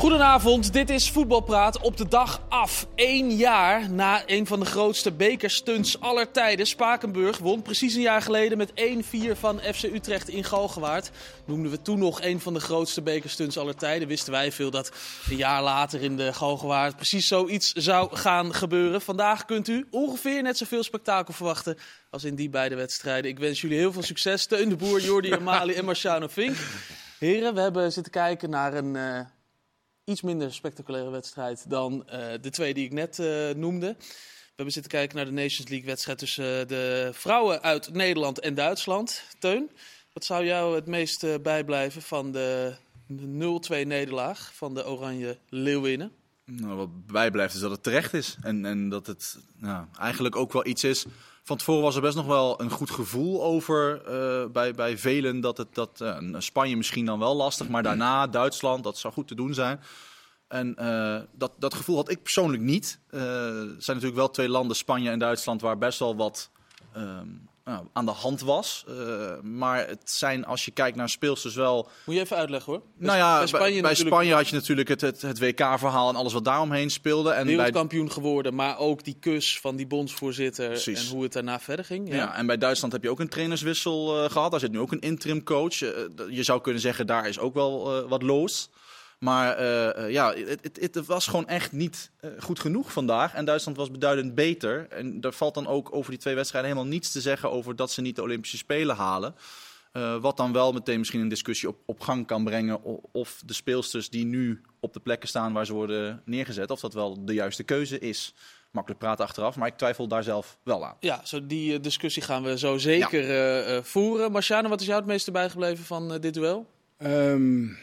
Goedenavond, dit is Voetbalpraat op de dag af. Eén jaar na een van de grootste bekerstunts aller tijden. Spakenburg won precies een jaar geleden met 1-4 van FC Utrecht in Galgenwaard. Noemden we toen nog een van de grootste bekerstunts aller tijden. Wisten wij veel dat een jaar later in de Galgenwaard precies zoiets zou gaan gebeuren. Vandaag kunt u ongeveer net zoveel spektakel verwachten als in die beide wedstrijden. Ik wens jullie heel veel succes. Steun de Boer, Jordi Amali en Marciano Vink. Heren, we hebben zitten kijken naar een... Uh, iets minder spectaculaire wedstrijd dan uh, de twee die ik net uh, noemde. We hebben zitten kijken naar de Nations League wedstrijd tussen de vrouwen uit Nederland en Duitsland. Teun, wat zou jou het meest bijblijven van de 0-2 nederlaag van de Oranje Leeuwinnen? Nou, wat bijblijft is dat het terecht is. En, en dat het nou, eigenlijk ook wel iets is van tevoren was er best nog wel een goed gevoel over uh, bij, bij velen. Dat, het, dat uh, Spanje misschien dan wel lastig, maar daarna Duitsland, dat zou goed te doen zijn. En uh, dat, dat gevoel had ik persoonlijk niet. er zijn natuurlijk wel twee landen, Spanje en Duitsland, waar best wel wat um, nou, aan de hand was. Uh, maar het zijn, als je kijkt naar speelsters wel... Moet je even uitleggen hoor. Nou ja, bij Spanje, bij Spanje had je natuurlijk het, het, het WK-verhaal en alles wat daaromheen speelde. En Wereldkampioen bij... geworden, maar ook die kus van die bondsvoorzitter Precies. en hoe het daarna verder ging. Ja. ja. en bij Duitsland heb je ook een trainerswissel uh, gehad. Daar zit nu ook een interim coach. Uh, je zou kunnen zeggen, daar is ook wel wat los. Maar uh, ja, het, het, het, was gewoon echt niet uh, goed genoeg vandaag. En Duitsland was beduidend beter. En er valt dan ook over die twee wedstrijden helemaal niets te zeggen over dat ze niet de Olympische Spelen halen. Uh, wat dan wel meteen misschien een discussie op, op gang kan brengen. Of de speelsters die nu op de plekken staan waar ze worden neergezet, of dat wel de juiste keuze is. Makkelijk praten achteraf, maar ik twijfel daar zelf wel aan. Ja, zo die discussie gaan we zo zeker ja. voeren. Marciano, wat is jou het meeste bijgebleven van dit duel? Um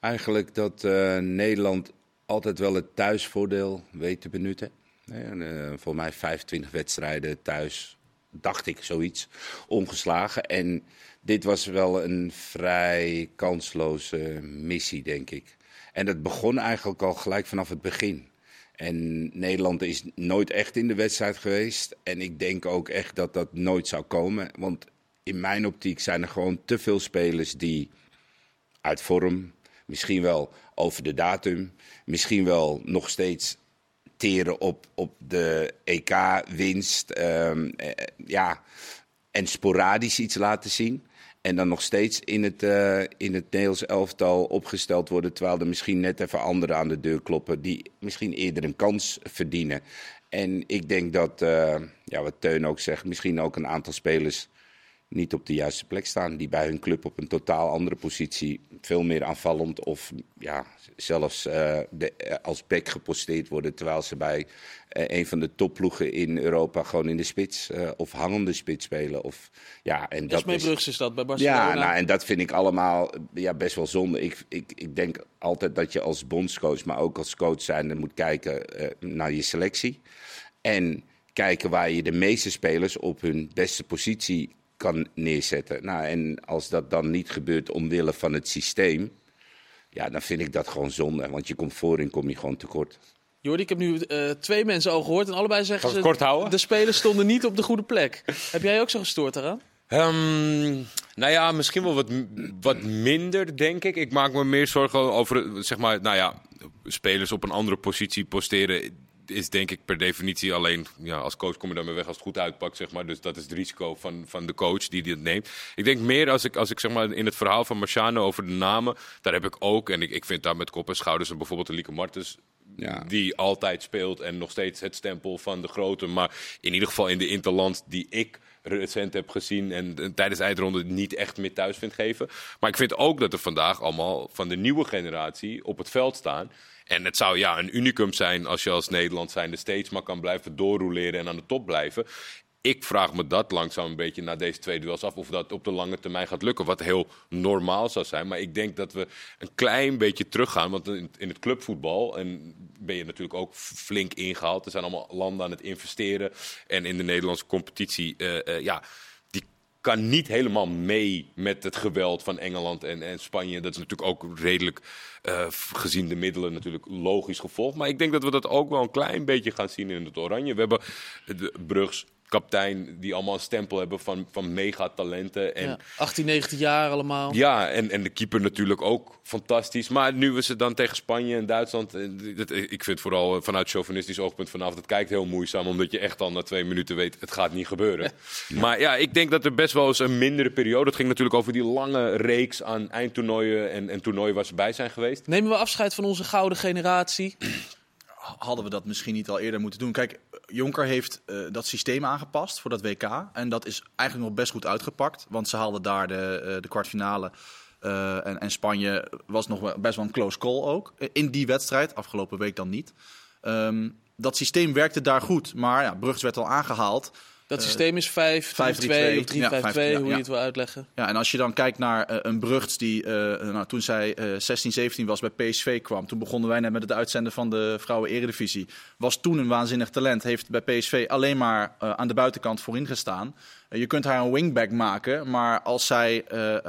eigenlijk dat uh, Nederland altijd wel het thuisvoordeel weet te benutten. En, uh, voor mij 25 wedstrijden thuis, dacht ik zoiets, ongeslagen. En dit was wel een vrij kansloze missie, denk ik. En dat begon eigenlijk al gelijk vanaf het begin. En Nederland is nooit echt in de wedstrijd geweest. En ik denk ook echt dat dat nooit zou komen. Want in mijn optiek zijn er gewoon te veel spelers die uit vorm, Misschien wel over de datum. Misschien wel nog steeds teren op, op de EK-winst. Um, eh, ja, en sporadisch iets laten zien. En dan nog steeds in het, uh, in het Nederlands elftal opgesteld worden. Terwijl er misschien net even anderen aan de deur kloppen. die misschien eerder een kans verdienen. En ik denk dat, ja, wat Teun ook zegt, misschien ook een aantal spelers niet op de juiste plek staan. Die bij hun club op een totaal andere positie veel meer aanvallend of ja, zelfs uh, de, uh, als back geposteerd worden. Terwijl ze bij uh, een van de topploegen in Europa gewoon in de spits of hangende spits spelen. Of, ja, en dat is, is dat bij Barcelona. Ja, nou, en dat vind ik allemaal ja, best wel zonde. Ik, ik, ik denk altijd dat je als bondscoach, maar ook als coach zijnde moet kijken naar je selectie. En kijken waar je de meeste spelers op hun beste positie kan neerzetten. Nou, en als dat dan niet gebeurt omwille van het systeem, ja, dan vind ik dat gewoon zonde. Want je komt voorin, kom je gewoon tekort. Jordi, ik heb nu uh, twee mensen al gehoord en allebei zeggen ze... kort houden? De spelers stonden niet op de goede plek. heb jij ook zo gestoord daaraan? Um, nou ja, misschien wel wat, wat minder, denk ik. Ik maak me meer zorgen over, zeg maar, nou ja, spelers op een andere positie posteren is denk ik per definitie alleen, ja, als coach kom je daarmee weg als het goed uitpakt, zeg maar. Dus dat is het risico van, van de coach die dit neemt. Ik denk meer als ik, als ik zeg maar in het verhaal van Marciano over de namen, daar heb ik ook, en ik, ik vind daar met kop en schouders en bijvoorbeeld de Lieke Martens ja. Die altijd speelt en nog steeds het stempel van de grote. Maar in ieder geval in de interland die ik recent heb gezien en, en tijdens de eindronde niet echt meer thuis vind geven. Maar ik vind ook dat er vandaag allemaal van de nieuwe generatie op het veld staan. En het zou ja, een unicum zijn als je als Nederland zijnde steeds maar kan blijven doorrouleren en aan de top blijven. Ik vraag me dat langzaam een beetje na deze twee duels af of dat op de lange termijn gaat lukken. Wat heel normaal zou zijn. Maar ik denk dat we een klein beetje teruggaan. Want in het clubvoetbal en ben je natuurlijk ook flink ingehaald. Er zijn allemaal landen aan het investeren. En in de Nederlandse competitie, uh, uh, ja kan niet helemaal mee met het geweld van Engeland en, en Spanje. Dat is natuurlijk ook redelijk, eh, gezien de middelen, natuurlijk logisch gevolg. Maar ik denk dat we dat ook wel een klein beetje gaan zien in het Oranje. We hebben de Brugs kaptein die allemaal een stempel hebben van, van megatalenten. En Ja, 18, 19 jaar allemaal. ja, en, en de keeper natuurlijk ook fantastisch. Maar nu we ze dan tegen Spanje en Duitsland. eh, dat- Ik vind vooral vanuit chauvinistisch oogpunt vanavond. Het kijkt heel moeizaam, omdat je echt al na twee minuten weet: het gaat niet gebeuren. Maar ja, ik denk dat er best wel eens een mindere periode. Het ging natuurlijk over die lange reeks aan eindtoernooien en, en toernooien waar ze bij zijn geweest. Nemen we afscheid van onze gouden generatie? Hadden we dat misschien niet al eerder moeten doen. Kijk, Jonker heeft eh, dat systeem aangepast voor dat WK. En dat is eigenlijk nog best goed uitgepakt. Want ze haalden daar de, eh, de kwartfinale. eh, en, en Spanje was nog best wel een close call ook. In die wedstrijd, afgelopen week dan niet. Ehm, dat systeem werkte daar goed. Maar ja, Brugs werd al aangehaald. Dat Eh, systeem is 5, 3, 2 of 3, Ja, 5, 2, 5, ja, hoe je het wil uitleggen. Ja, en als je dan kijkt naar eh, een Brugts die eh, nou, toen zij eh 16, 17 was bij PSV kwam. Toen begonnen wij net met het uitzenden van de vrouwen eredivisie. Was toen een waanzinnig talent. Heeft bij PSV alleen maar aan de buitenkant voorin gestaan. Je kunt haar een wingback maken. Maar als zij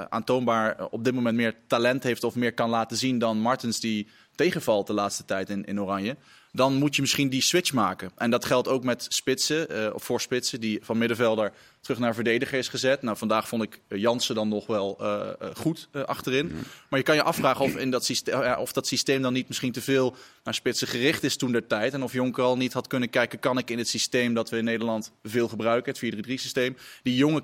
aantoonbaar op dit moment meer talent heeft of meer kan laten zien dan Martens die tegenvalt de laatste tijd in, in Oranje. Dan moet je misschien die switch maken. En dat geldt ook met spitsen, eh, of voor spitsen, die van middenvelder terug naar verdediger is gezet. Nou, vandaag vond ik eh, Jansen dan nog wel eh, goed achterin. Maar je kan je afvragen of, in dat systeem, of dat systeem dan niet misschien te veel naar spitsen gericht is toen der tijd. En of Jonker al niet had kunnen kijken, kan ik in het systeem dat we in Nederland veel gebruiken, het 4-3-3 systeem, die jonge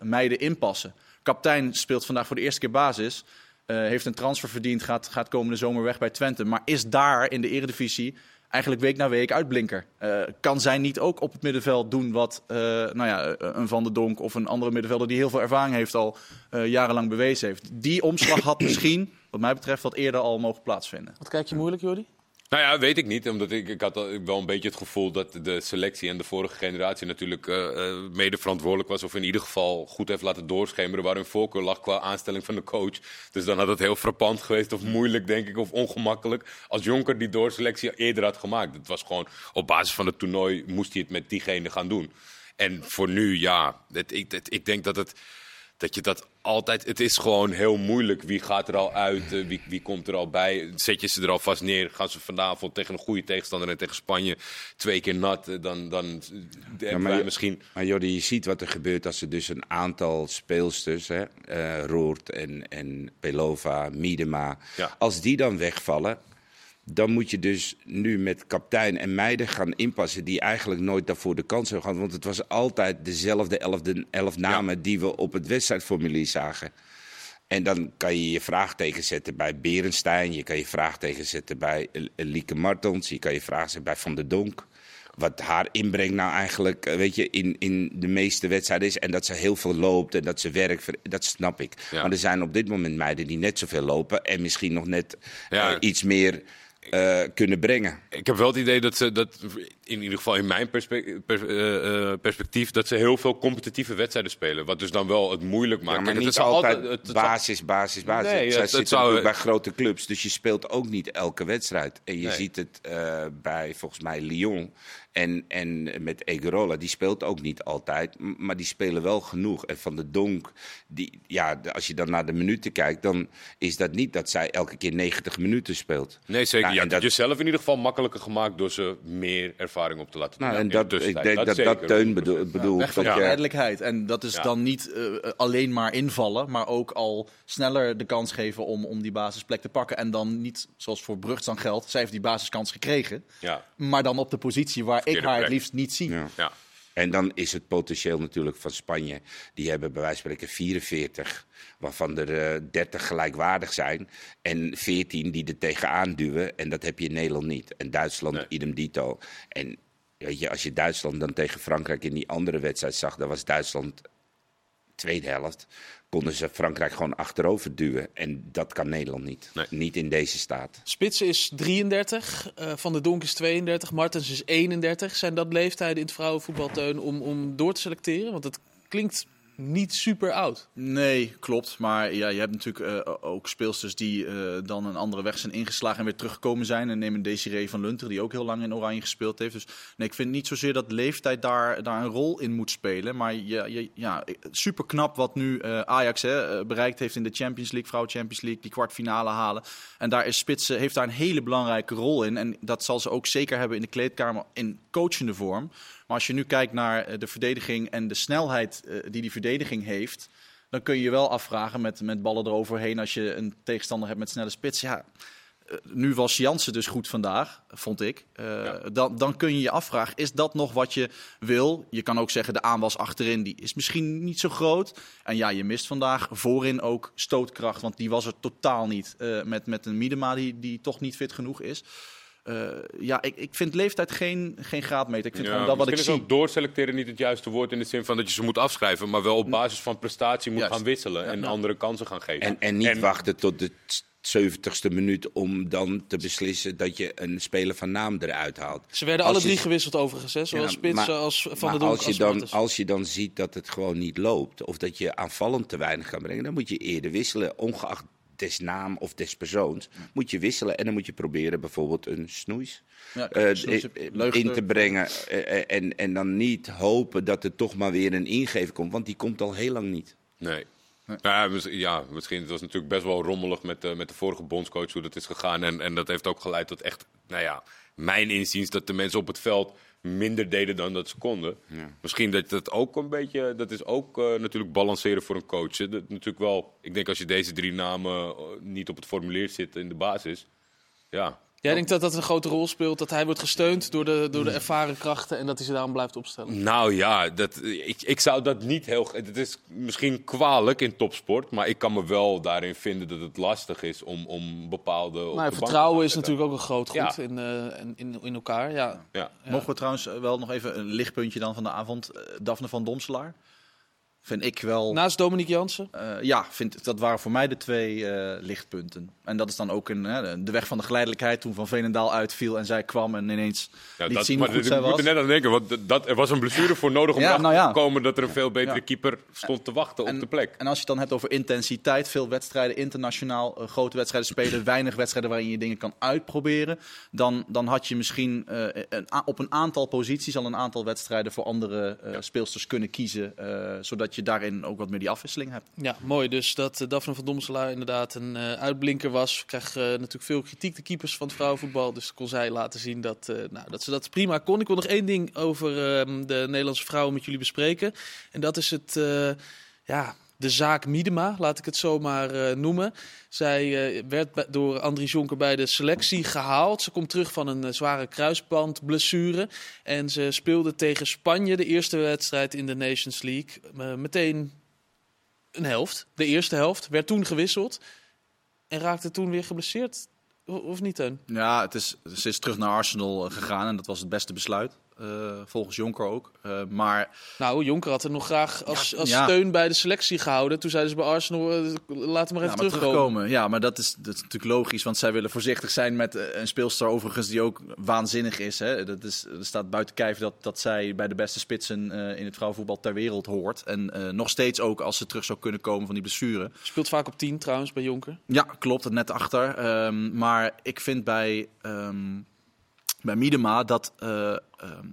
meiden inpassen. Kaptein speelt vandaag voor de eerste keer basis. Eh, heeft een transfer verdiend, gaat, gaat komende zomer weg bij Twente. Maar is daar in de eredivisie eigenlijk week na week uitblinker. Eh, kan zij niet ook op het middenveld doen wat eh, nou ja, een Van der Donk of een andere middenvelder die heel veel ervaring heeft al jarenlang bewezen heeft. Die omslag had misschien, wat mij betreft, wat eerder al mogen plaatsvinden. Wat kijk je moeilijk, Jordi? Nou ja, weet ik niet. Omdat ik, ik had wel een beetje het gevoel dat de selectie en de vorige generatie natuurlijk eh, eh, mede verantwoordelijk was. Of in ieder geval goed heeft laten doorschemeren waar hun voorkeur lag qua aanstelling van de coach. Dus dan had het heel frappant geweest of moeilijk, denk ik, of ongemakkelijk. Als Jonker die doorselectie eerder had gemaakt. Het was gewoon op basis van het toernooi moest hij het met diegene gaan doen. En voor nu, ja, het- ik denk dat het dat je dat altijd. Het is gewoon heel moeilijk. Wie gaat er al uit? eh, wie, wie komt er al bij? Zet je ze er alvast neer? Gaan ze vanavond tegen een goede tegenstander en tegen Spanje twee keer nat? eh, Dan, dan eh, hebben maar wij misschien. Maar Jordi, je ziet wat er gebeurt als er dus een aantal speelsters, hè, Roert en, en Pelova, Miedema, Ja. als die dan wegvallen, dan moet je dus nu met kaptein en meiden gaan inpassen die eigenlijk nooit daarvoor de kans hebben gehad. Want het was altijd dezelfde elf, elf namen die we op het wedstrijdformulier zagen. En dan kan je je vraagteken zetten bij Berenstein. Je kan je vraagteken zetten bij Lieke Martens. Je kan je vraag zetten bij Van der Donk. Wat haar inbreng nou eigenlijk, eh, weet je, in, in de meeste wedstrijden is. En dat ze heel veel loopt en dat ze werkt, dat snap ik. Ja. Maar er zijn op dit moment meiden die net zoveel lopen. En misschien nog net Ja. eh, iets meer eh, kunnen brengen. Ik heb wel het idee dat ze dat in ieder geval in mijn perspe- eh, eh, perspectief dat ze heel veel competitieve wedstrijden spelen. Wat dus dan wel het moeilijk maakt. Ja, maar niet het is altijd het basis, basis, basis. Nee, Zij zitten zou- bij grote clubs, dus je speelt ook niet elke wedstrijd. En je Nee. ziet het bij volgens mij Lyon en, en met Egerola, die speelt ook niet altijd, maar die spelen wel genoeg. En Van de Donk, die, ja, als je dan naar de minuten kijkt, dan is dat niet dat zij elke keer 90 minuten speelt. Nee, zeker. Nou, je en hebt het dat- jezelf in ieder geval makkelijker gemaakt door ze meer ervaring op te laten. Nou, Ja, en de dat, ik denk dat zeker, dat Teun bedoel- 100%. bedoelt. Weg van. En dat is Ja. dan niet eh, alleen maar invallen, maar ook al sneller de kans geven om, om die basisplek te pakken. En dan niet, zoals voor Brugts dan geldt, zij heeft die basiskans gekregen. Ja, Maar dan op de positie waar ik haar het liefst niet zie. Ja. ja. En dan is het potentieel natuurlijk van Spanje. Die hebben bij wijze van spreken 44, waarvan er eh, 30 gelijkwaardig zijn. En 14 die er tegenaan duwen. En dat heb je in Nederland niet. En Duitsland, Nee. idem dito. En weet je, als je Duitsland dan tegen Frankrijk in die andere wedstrijd zag, dan was Duitsland tweede helft. Konden ze Frankrijk gewoon achterover duwen. En dat kan Nederland niet. Nee. Niet in deze staat. Spitsen is 33, eh, Van der Donk is 32, Martens is 31. Zijn dat leeftijden in het vrouwenvoetbalteun om, om door te selecteren? Want het klinkt niet super oud. Nee, klopt. Maar ja, je hebt natuurlijk uh, ook speelsters die uh, dan een andere weg zijn ingeslagen en weer teruggekomen zijn. En neem een Desiree van Lunter, die ook heel lang in Oranje gespeeld heeft. Dus nee, ik vind niet zozeer dat leeftijd daar, daar een rol in moet spelen. Maar ja, ja, ja super knap wat nu uh, Ajax hè, bereikt heeft in de Champions League, vrouw Champions League, die kwartfinale halen. En daar is Spitsen, heeft daar een hele belangrijke rol in. En dat zal ze ook zeker hebben in de kleedkamer in coachende vorm. Maar als je nu kijkt naar eh, de verdediging en de snelheid uh, die die verdediging heeft, dan kun je je wel afvragen met, met ballen eroverheen als je een tegenstander hebt met snelle spits. Ja, uh, nu was Jansen dus goed vandaag, vond ik. Ja. dan, dan kun je je afvragen, is dat nog wat je wil? Je kan ook zeggen, de aanwas achterin die is misschien niet zo groot. En ja, je mist vandaag voorin ook stootkracht, want die was er totaal niet. met, met een Miedema die, die toch niet fit genoeg is. Uh, ja, ik, ik vind leeftijd geen, geen graadmeter. Ik vind ja, gewoon dat wat ik zie. ook doorselecteren niet het juiste woord in de zin van dat je ze moet afschrijven, maar wel op basis van prestatie moet Juist. gaan wisselen Ja, en ja. andere kansen gaan geven. En, en niet wachten tot de 70ste minuut om dan te beslissen dat je een speler van naam eruit haalt. Ze werden Als alle drie je- gewisseld overigens, hè? zowel Ja, Spits maar- als Van der Donk als je, als dan, als je dan ziet dat het gewoon niet loopt, of dat je aanvallend te weinig kan brengen, dan moet je eerder wisselen, ongeacht des naam of des persoons. Moet je wisselen en dan moet je proberen bijvoorbeeld een snoeis Ja, eh, Snoeis, eh, Leugner. in te brengen. eh, eh, en, en dan niet hopen dat er toch maar weer een ingever komt, want die komt al heel lang niet. Nee. Ja, misschien. Het was natuurlijk best wel rommelig met, de met de vorige bondscoach hoe dat is gegaan. En, en dat heeft ook geleid tot echt, nou ja, mijn inziens dat de mensen op het veld minder deden dan dat ze konden. Misschien dat dat ook een beetje, dat is ook eh, natuurlijk balanceren voor een coach. hè. Dat, natuurlijk wel, ik denk als je deze drie namen eh, niet op het formulier zit in de basis, ja. Jij denkt dat dat een grote rol speelt, dat hij wordt gesteund door de, door de ervaren krachten en dat hij ze daarom blijft opstellen? Nou ja, dat, ik, ik zou dat niet heel. Het is misschien kwalijk in topsport, maar ik kan me wel daarin vinden dat het lastig is om, om bepaalde. op Nou, vertrouwen is natuurlijk ook een groot goed Ja. in, eh, in, in, in elkaar. Ja. Ja. Mogen we trouwens wel nog even een lichtpuntje dan van de avond. Eh, Daphne van Domselaar. Vind ik wel. Naast Dominique Jansen. Eh, ja, vind, dat waren voor mij de twee eh, lichtpunten. En dat is dan ook een, hè, de weg van de geleidelijkheid toen Van Veenendaal uitviel en zij kwam en ineens Ja, liet dat, zien maar hoe goed ik zij moet was. er net aan denken, want dat- er was een blessure voor nodig om Ja, erachter nou ja. te komen dat er een veel betere Ja. keeper stond te wachten En- op de plek. En als je het dan hebt over intensiteit, veel wedstrijden internationaal, eh, grote wedstrijden spelen, weinig wedstrijden waarin je dingen kan uitproberen, dan, dan had je misschien eh, een, op een aantal posities al een aantal wedstrijden voor andere eh, speelsters kunnen kiezen, eh, zodat je daarin ook wat meer die afwisseling hebt. Ja, mooi. Dus dat eh, Daphne van Domselaar inderdaad een eh, uitblinker was. Krijg eh, natuurlijk veel kritiek, de keepers van het vrouwenvoetbal. Dus kon zij laten zien dat, nou, dat ze dat prima kon. Ik wil nog één ding over ehm, de Nederlandse vrouwen met jullie bespreken. En dat is het, ja, de zaak Miedema, laat ik het zo maar eh, noemen. Zij eh, werd door Andries Jonker bij de selectie gehaald. Ze komt terug van een eh, zware kruisbandblessure. En ze speelde tegen Spanje de eerste wedstrijd in de Nations League. Meteen een helft, de eerste helft, werd toen gewisseld en raakte toen weer geblesseerd. Of niet, Teun? Ja, het is, ze is terug naar Arsenal gegaan en dat was het beste besluit, eh, volgens Jonker ook. Eh, maar Nou, Jonker had er nog graag als, als ja. steun bij de selectie gehouden. Toen zeiden ze bij Arsenal, eh, laat hem maar even maar terugkomen. Ja, maar dat is, dat is natuurlijk logisch, want zij willen voorzichtig zijn met een speelster overigens die ook waanzinnig is. Hè. Dat is er staat buiten kijf dat, dat zij bij de beste spitsen in het vrouwenvoetbal ter wereld hoort. En nog steeds ook als ze terug zou kunnen komen van die blessure. Speelt vaak op 10 trouwens bij Jonker. Ja, klopt, net achter. Ehm, maar ik vind bij, ehm bij Miedema dat eh, ehm,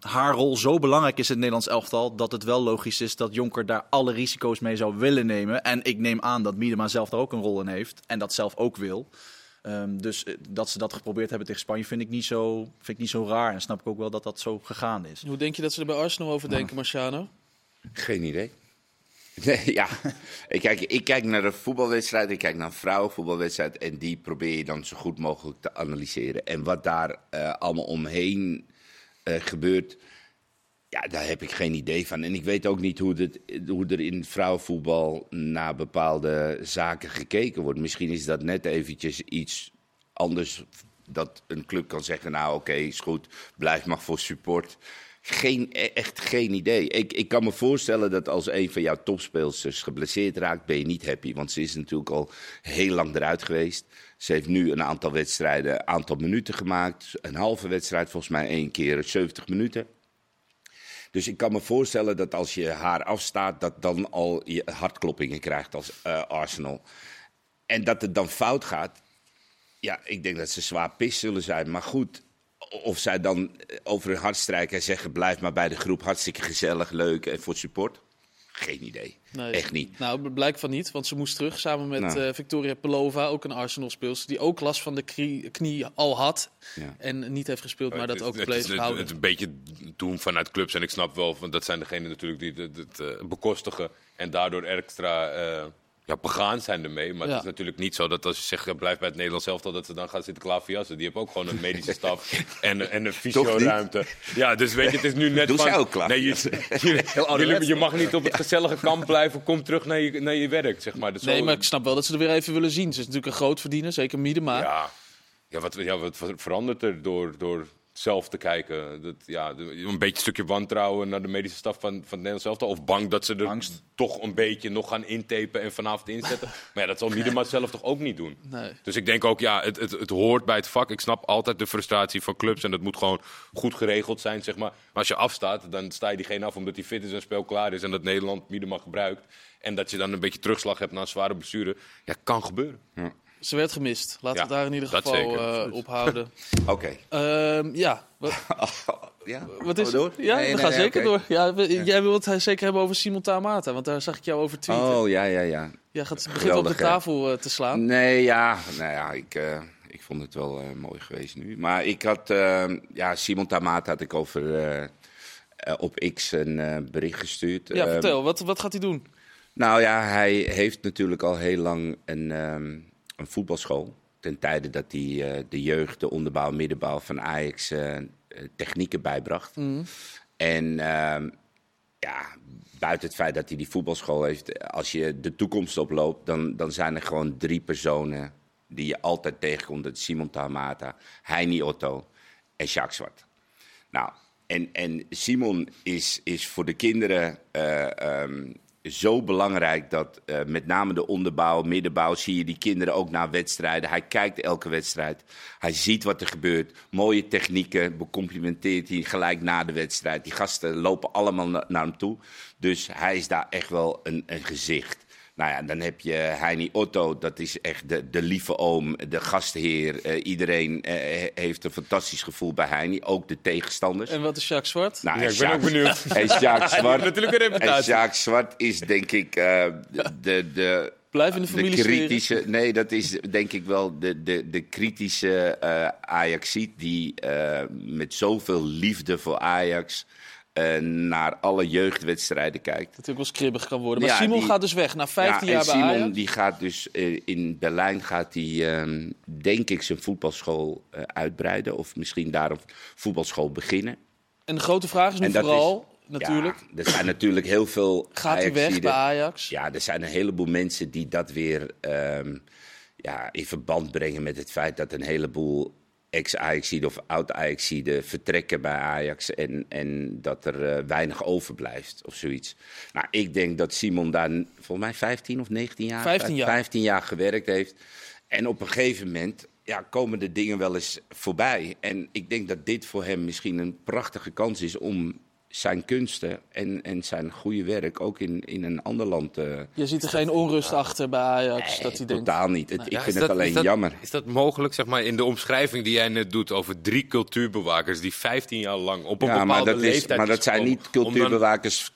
haar rol zo belangrijk is in het Nederlands elftal... dat het wel logisch is dat Jonker daar alle risico's mee zou willen nemen. En ik neem aan dat Miedema zelf daar ook een rol in heeft en dat zelf ook wil. Ehm, dus eh, dat ze dat geprobeerd hebben tegen Spanje vind ik, niet zo, vind ik niet zo raar. En snap ik ook wel dat dat zo gegaan is. Hoe denk je dat ze er bij Arsenal over denken, Marciano? Geen idee. Ja. ik, kijk, ik kijk naar een voetbalwedstrijd, ik kijk naar een vrouwenvoetbalwedstrijd. En die probeer je dan zo goed mogelijk te analyseren. En wat daar eh, allemaal omheen eh, gebeurt, ja, daar heb ik geen idee van. En ik weet ook niet hoe, het, hoe er in vrouwenvoetbal naar bepaalde zaken gekeken wordt. Misschien is dat net eventjes iets anders. Dat een club kan zeggen, nou oké, is goed, blijf maar voor support. Geen, e- echt geen idee. Ik, ik kan me voorstellen dat als een van jouw topspeelsters geblesseerd raakt, ben je niet happy. Want ze is natuurlijk al heel lang eruit geweest. Ze heeft nu een aantal wedstrijden, een aantal minuten gemaakt. Een halve wedstrijd, volgens mij één keer 70 minuten. Dus ik kan me voorstellen dat als je haar afstaat, dat dan al je hartkloppingen krijgt als eh, Arsenal. En dat het dan fout gaat, ja, ik denk dat ze zwaar pis zullen zijn. Maar goed, of zij dan eh, over hun hart strijken en zeggen: blijf maar bij de groep, hartstikke gezellig, leuk en voor het support. Geen idee. Nee. Echt niet. Nou, het blijkt van niet, want ze moest terug samen met Nou. eh, Victoria Pelova, ook een Arsenal-speelster, die ook last van de knie, knie al had Ja. en niet heeft gespeeld, maar dat Het- ook het, bleef het, het, houden. het een beetje doen vanuit clubs. En ik snap wel, want dat zijn degenen natuurlijk die het, het, eh, bekostigen. En daardoor extra eh, ja, begaan zijn ermee. Maar Ja. het is natuurlijk niet zo dat als je zegt, blijf bij het Nederlands elftal, dat ze dan gaan zitten klaverjassen. Die hebben ook gewoon een medische staf en, en een fysioruimte. Ja, dus weet je, het is nu net Doen van... ook nee, je, je, je, je mag niet op het gezellige kamp blijven. Kom terug naar je, naar je werk, zeg maar. Nee, zo- maar ik snap wel dat ze er weer even willen zien. Ze is natuurlijk een groot verdiener, zeker Miedema. Ja, ja, wat, ja, wat verandert er door, door zelf te kijken? Dat, ja, een beetje stukje wantrouwen naar de medische staf van, van het Nederlands elftal? Of bang dat ze er Angst. toch een beetje nog gaan intapen en vanavond inzetten? maar ja, dat zal Miedema zelf toch ook niet doen? Nee. Dus ik denk ook, ja, het, het, het hoort bij het vak. Ik snap altijd de frustratie van clubs en dat moet gewoon goed geregeld zijn, zeg maar. Maar als je afstaat, dan sta je diegene af omdat hij fit is en speel klaar is en dat Nederland Miedema gebruikt. En dat je dan een beetje terugslag hebt na een zware blessure. Ja, kan gebeuren. Ze werd gemist. Laten we Ja, daar in ieder geval eh, absoluut. op houden. Oké. Ehm, ja, wat, ja, wat is door? Ja, Nee, we nee, gaan nee, zeker door. Ja, we- Jij wilt het zeker hebben over Simon Tamata, want daar zag ik jou over tweeten. Oh, ja, ja, ja. Jij gaat, begint op de tafel eh, te slaan. Nee, ja, nou ja, ik, eh, ik vond het wel eh, mooi geweest nu. Maar ik had, eh, ja, Simon Tamata had ik over op X een eh, bericht gestuurd. Ja, Eh, vertel, wat, wat gaat hij doen? Nou ja, hij heeft natuurlijk al heel lang een, ehm, een voetbalschool. Ten tijde dat hij eh, de jeugd, de onderbouw, middenbouw van Ajax eh, eh, technieken bijbracht. En ehm, ja, buiten het feit dat hij die voetbalschool heeft, als je de toekomst oploopt, dan, dan zijn er gewoon drie personen die je altijd tegenkomt. Dat Simon Tamata, Heini Otto en Jacques Zwart. Nou, en, en Simon is, is voor de kinderen eh, ehm, zo belangrijk dat eh, met name de onderbouw, middenbouw, zie je die kinderen ook naar wedstrijden. Hij kijkt elke wedstrijd. Hij ziet wat er gebeurt. Mooie technieken, becomplimenteert hij gelijk na de wedstrijd. Die gasten lopen allemaal na- naar hem toe. Dus hij is daar echt wel een, een gezicht. Nou ja, dan heb je Heini Otto, dat is echt de, de lieve oom, de gastheer. Eh, iedereen eh, heeft een fantastisch gevoel bij Heini, ook de tegenstanders. En wat is Jacques Zwart? Nou, Ja, ik ben ook benieuwd. En Jacques Zwart, natuurlijk een en reputatie. Jacques Zwart is denk ik eh, de, de, Blijf in de de familie kritische... Nee, dat is denk ik wel de, de, de kritische eh Ajaxiet die eh, met zoveel liefde voor Ajax naar alle jeugdwedstrijden kijkt. natuurlijk wel skribbig kan worden. Maar Ja, Simon die- gaat dus weg na 15 ja, jaar en bij Simon Ajax. die gaat dus eh, in Berlijn gaat hij, ehm, denk ik, zijn voetbalschool eh, uitbreiden. Of misschien daar een voetbalschool beginnen. En de grote vraag is nu dat vooral, natuurlijk, Ja, er zijn natuurlijk heel veel gaat hij weg bij Ajax? Ja, er zijn een heleboel mensen die dat weer ehm, ja, in verband brengen met het feit dat een heleboel ex-Ajaxiden of oud-Ajaxiden vertrekken bij Ajax en, en dat er eh, weinig overblijft of zoiets. Nou, ik denk dat Simon daar volgens mij 15 of 19 jaar, 15 jaar. 15 jaar gewerkt heeft. En op een gegeven moment ja, komen de dingen wel eens voorbij. En ik denk dat dit voor hem misschien een prachtige kans is om zijn kunsten en, en zijn goede werk ook in, in een ander land te. Je ziet er geen onrust achter bij Ajax. dat hij denkt, Totaal niet. Het, ik Ja, vind het alleen is dat- jammer. Is dat mogelijk, zeg maar, in de omschrijving die jij net doet over drie cultuurbewakers die 15 jaar lang op een Ja, maar bepaalde dat, is, leeftijd maar dat zijn niet cultuurbewakers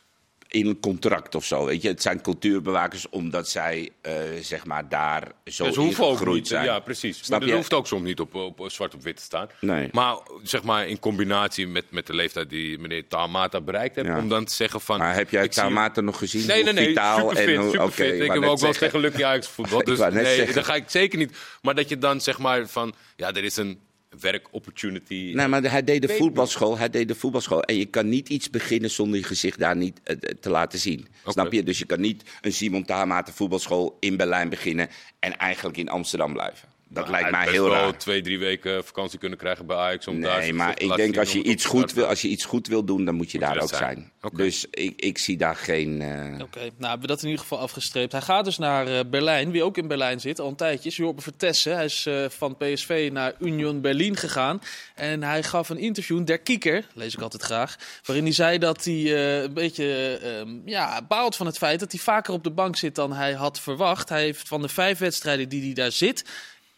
in een contract of zo. Weet je? Het zijn cultuurbewakers omdat zij eh, zeg maar daar zo ook ingegroeid niet. zijn. Ja, precies. Snap maar dat hoeft ook soms niet op, op, op zwart op wit te staan. Nee. Maar zeg maar in combinatie met, met de leeftijd die meneer Tamata bereikt heeft, Ja. om dan te zeggen van. Maar heb jij ik Tamata nog gezien? Nee, nee, nee. Vitaal Superfit, en superfit. oké, ik heb net ook wel tegen Lucky Ajax voetbal. Ik Dus nee, zeggen. dat ga ik zeker niet. Maar dat je dan zeg maar van, ja, er is een werkopportunity. Nee, maar hij deed de voetbalschool. Hij deed de voetbalschool. En je kan niet iets beginnen zonder je gezicht daar niet eh, te laten zien. Snap je? Dus je kan niet een Simon Tamata voetbalschool in Berlijn beginnen en eigenlijk in Amsterdam blijven. Dat lijkt mij heel wel raar. twee, drie weken vakantie kunnen krijgen bij Ajax. Om daar Nee, maar ik denk als je, iets goed wil, als je iets goed wil doen, dan moet je Moet je daar ook zijn. Dus ik, ik zie daar geen... eh, Oké, nou hebben we dat in ieder geval afgestreept. Hij gaat dus naar eh, Berlijn, wie ook in Berlijn zit, al een tijdje. is Jorbe Vertessen. Hij is eh, van PSV naar Union Berlin gegaan. En hij gaf een interview, Der Kieker, lees ik altijd graag, waarin hij zei dat hij eh, een beetje ehm, ja, baalt van het feit dat hij vaker op de bank zit dan hij had verwacht. Hij heeft van de vijf wedstrijden die hij daar zit,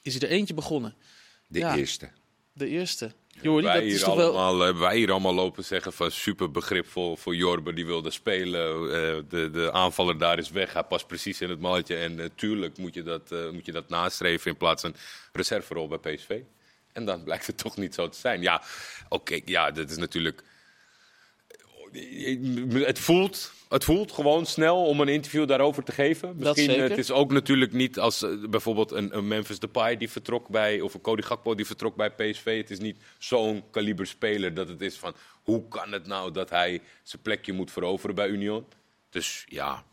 is hij er eentje begonnen. de Ja. eerste. De eerste. Jordi, wij dat hier is toch wel... allemaal, hebben wij hier allemaal lopen zeggen van super begripvol voor Jorbe. Die wilde spelen. Eh, de, de aanvaller daar is weg. Hij past precies in het malletje. En natuurlijk moet, je dat, eh, moet je dat nastreven in plaats van een reserverol bij PSV. En dan blijkt het toch niet zo te zijn. Ja, oké. ja, dat is natuurlijk... Het voelt, het voelt gewoon snel om een interview daarover te geven. Misschien, eh, Het is ook natuurlijk niet als eh, bijvoorbeeld een, een Memphis Depay die vertrok bij... of een Cody Gakpo die vertrok bij PSV. Het is niet zo'n kaliber speler dat het is van... hoe kan het nou dat hij zijn plekje moet veroveren bij Union? Dus ja,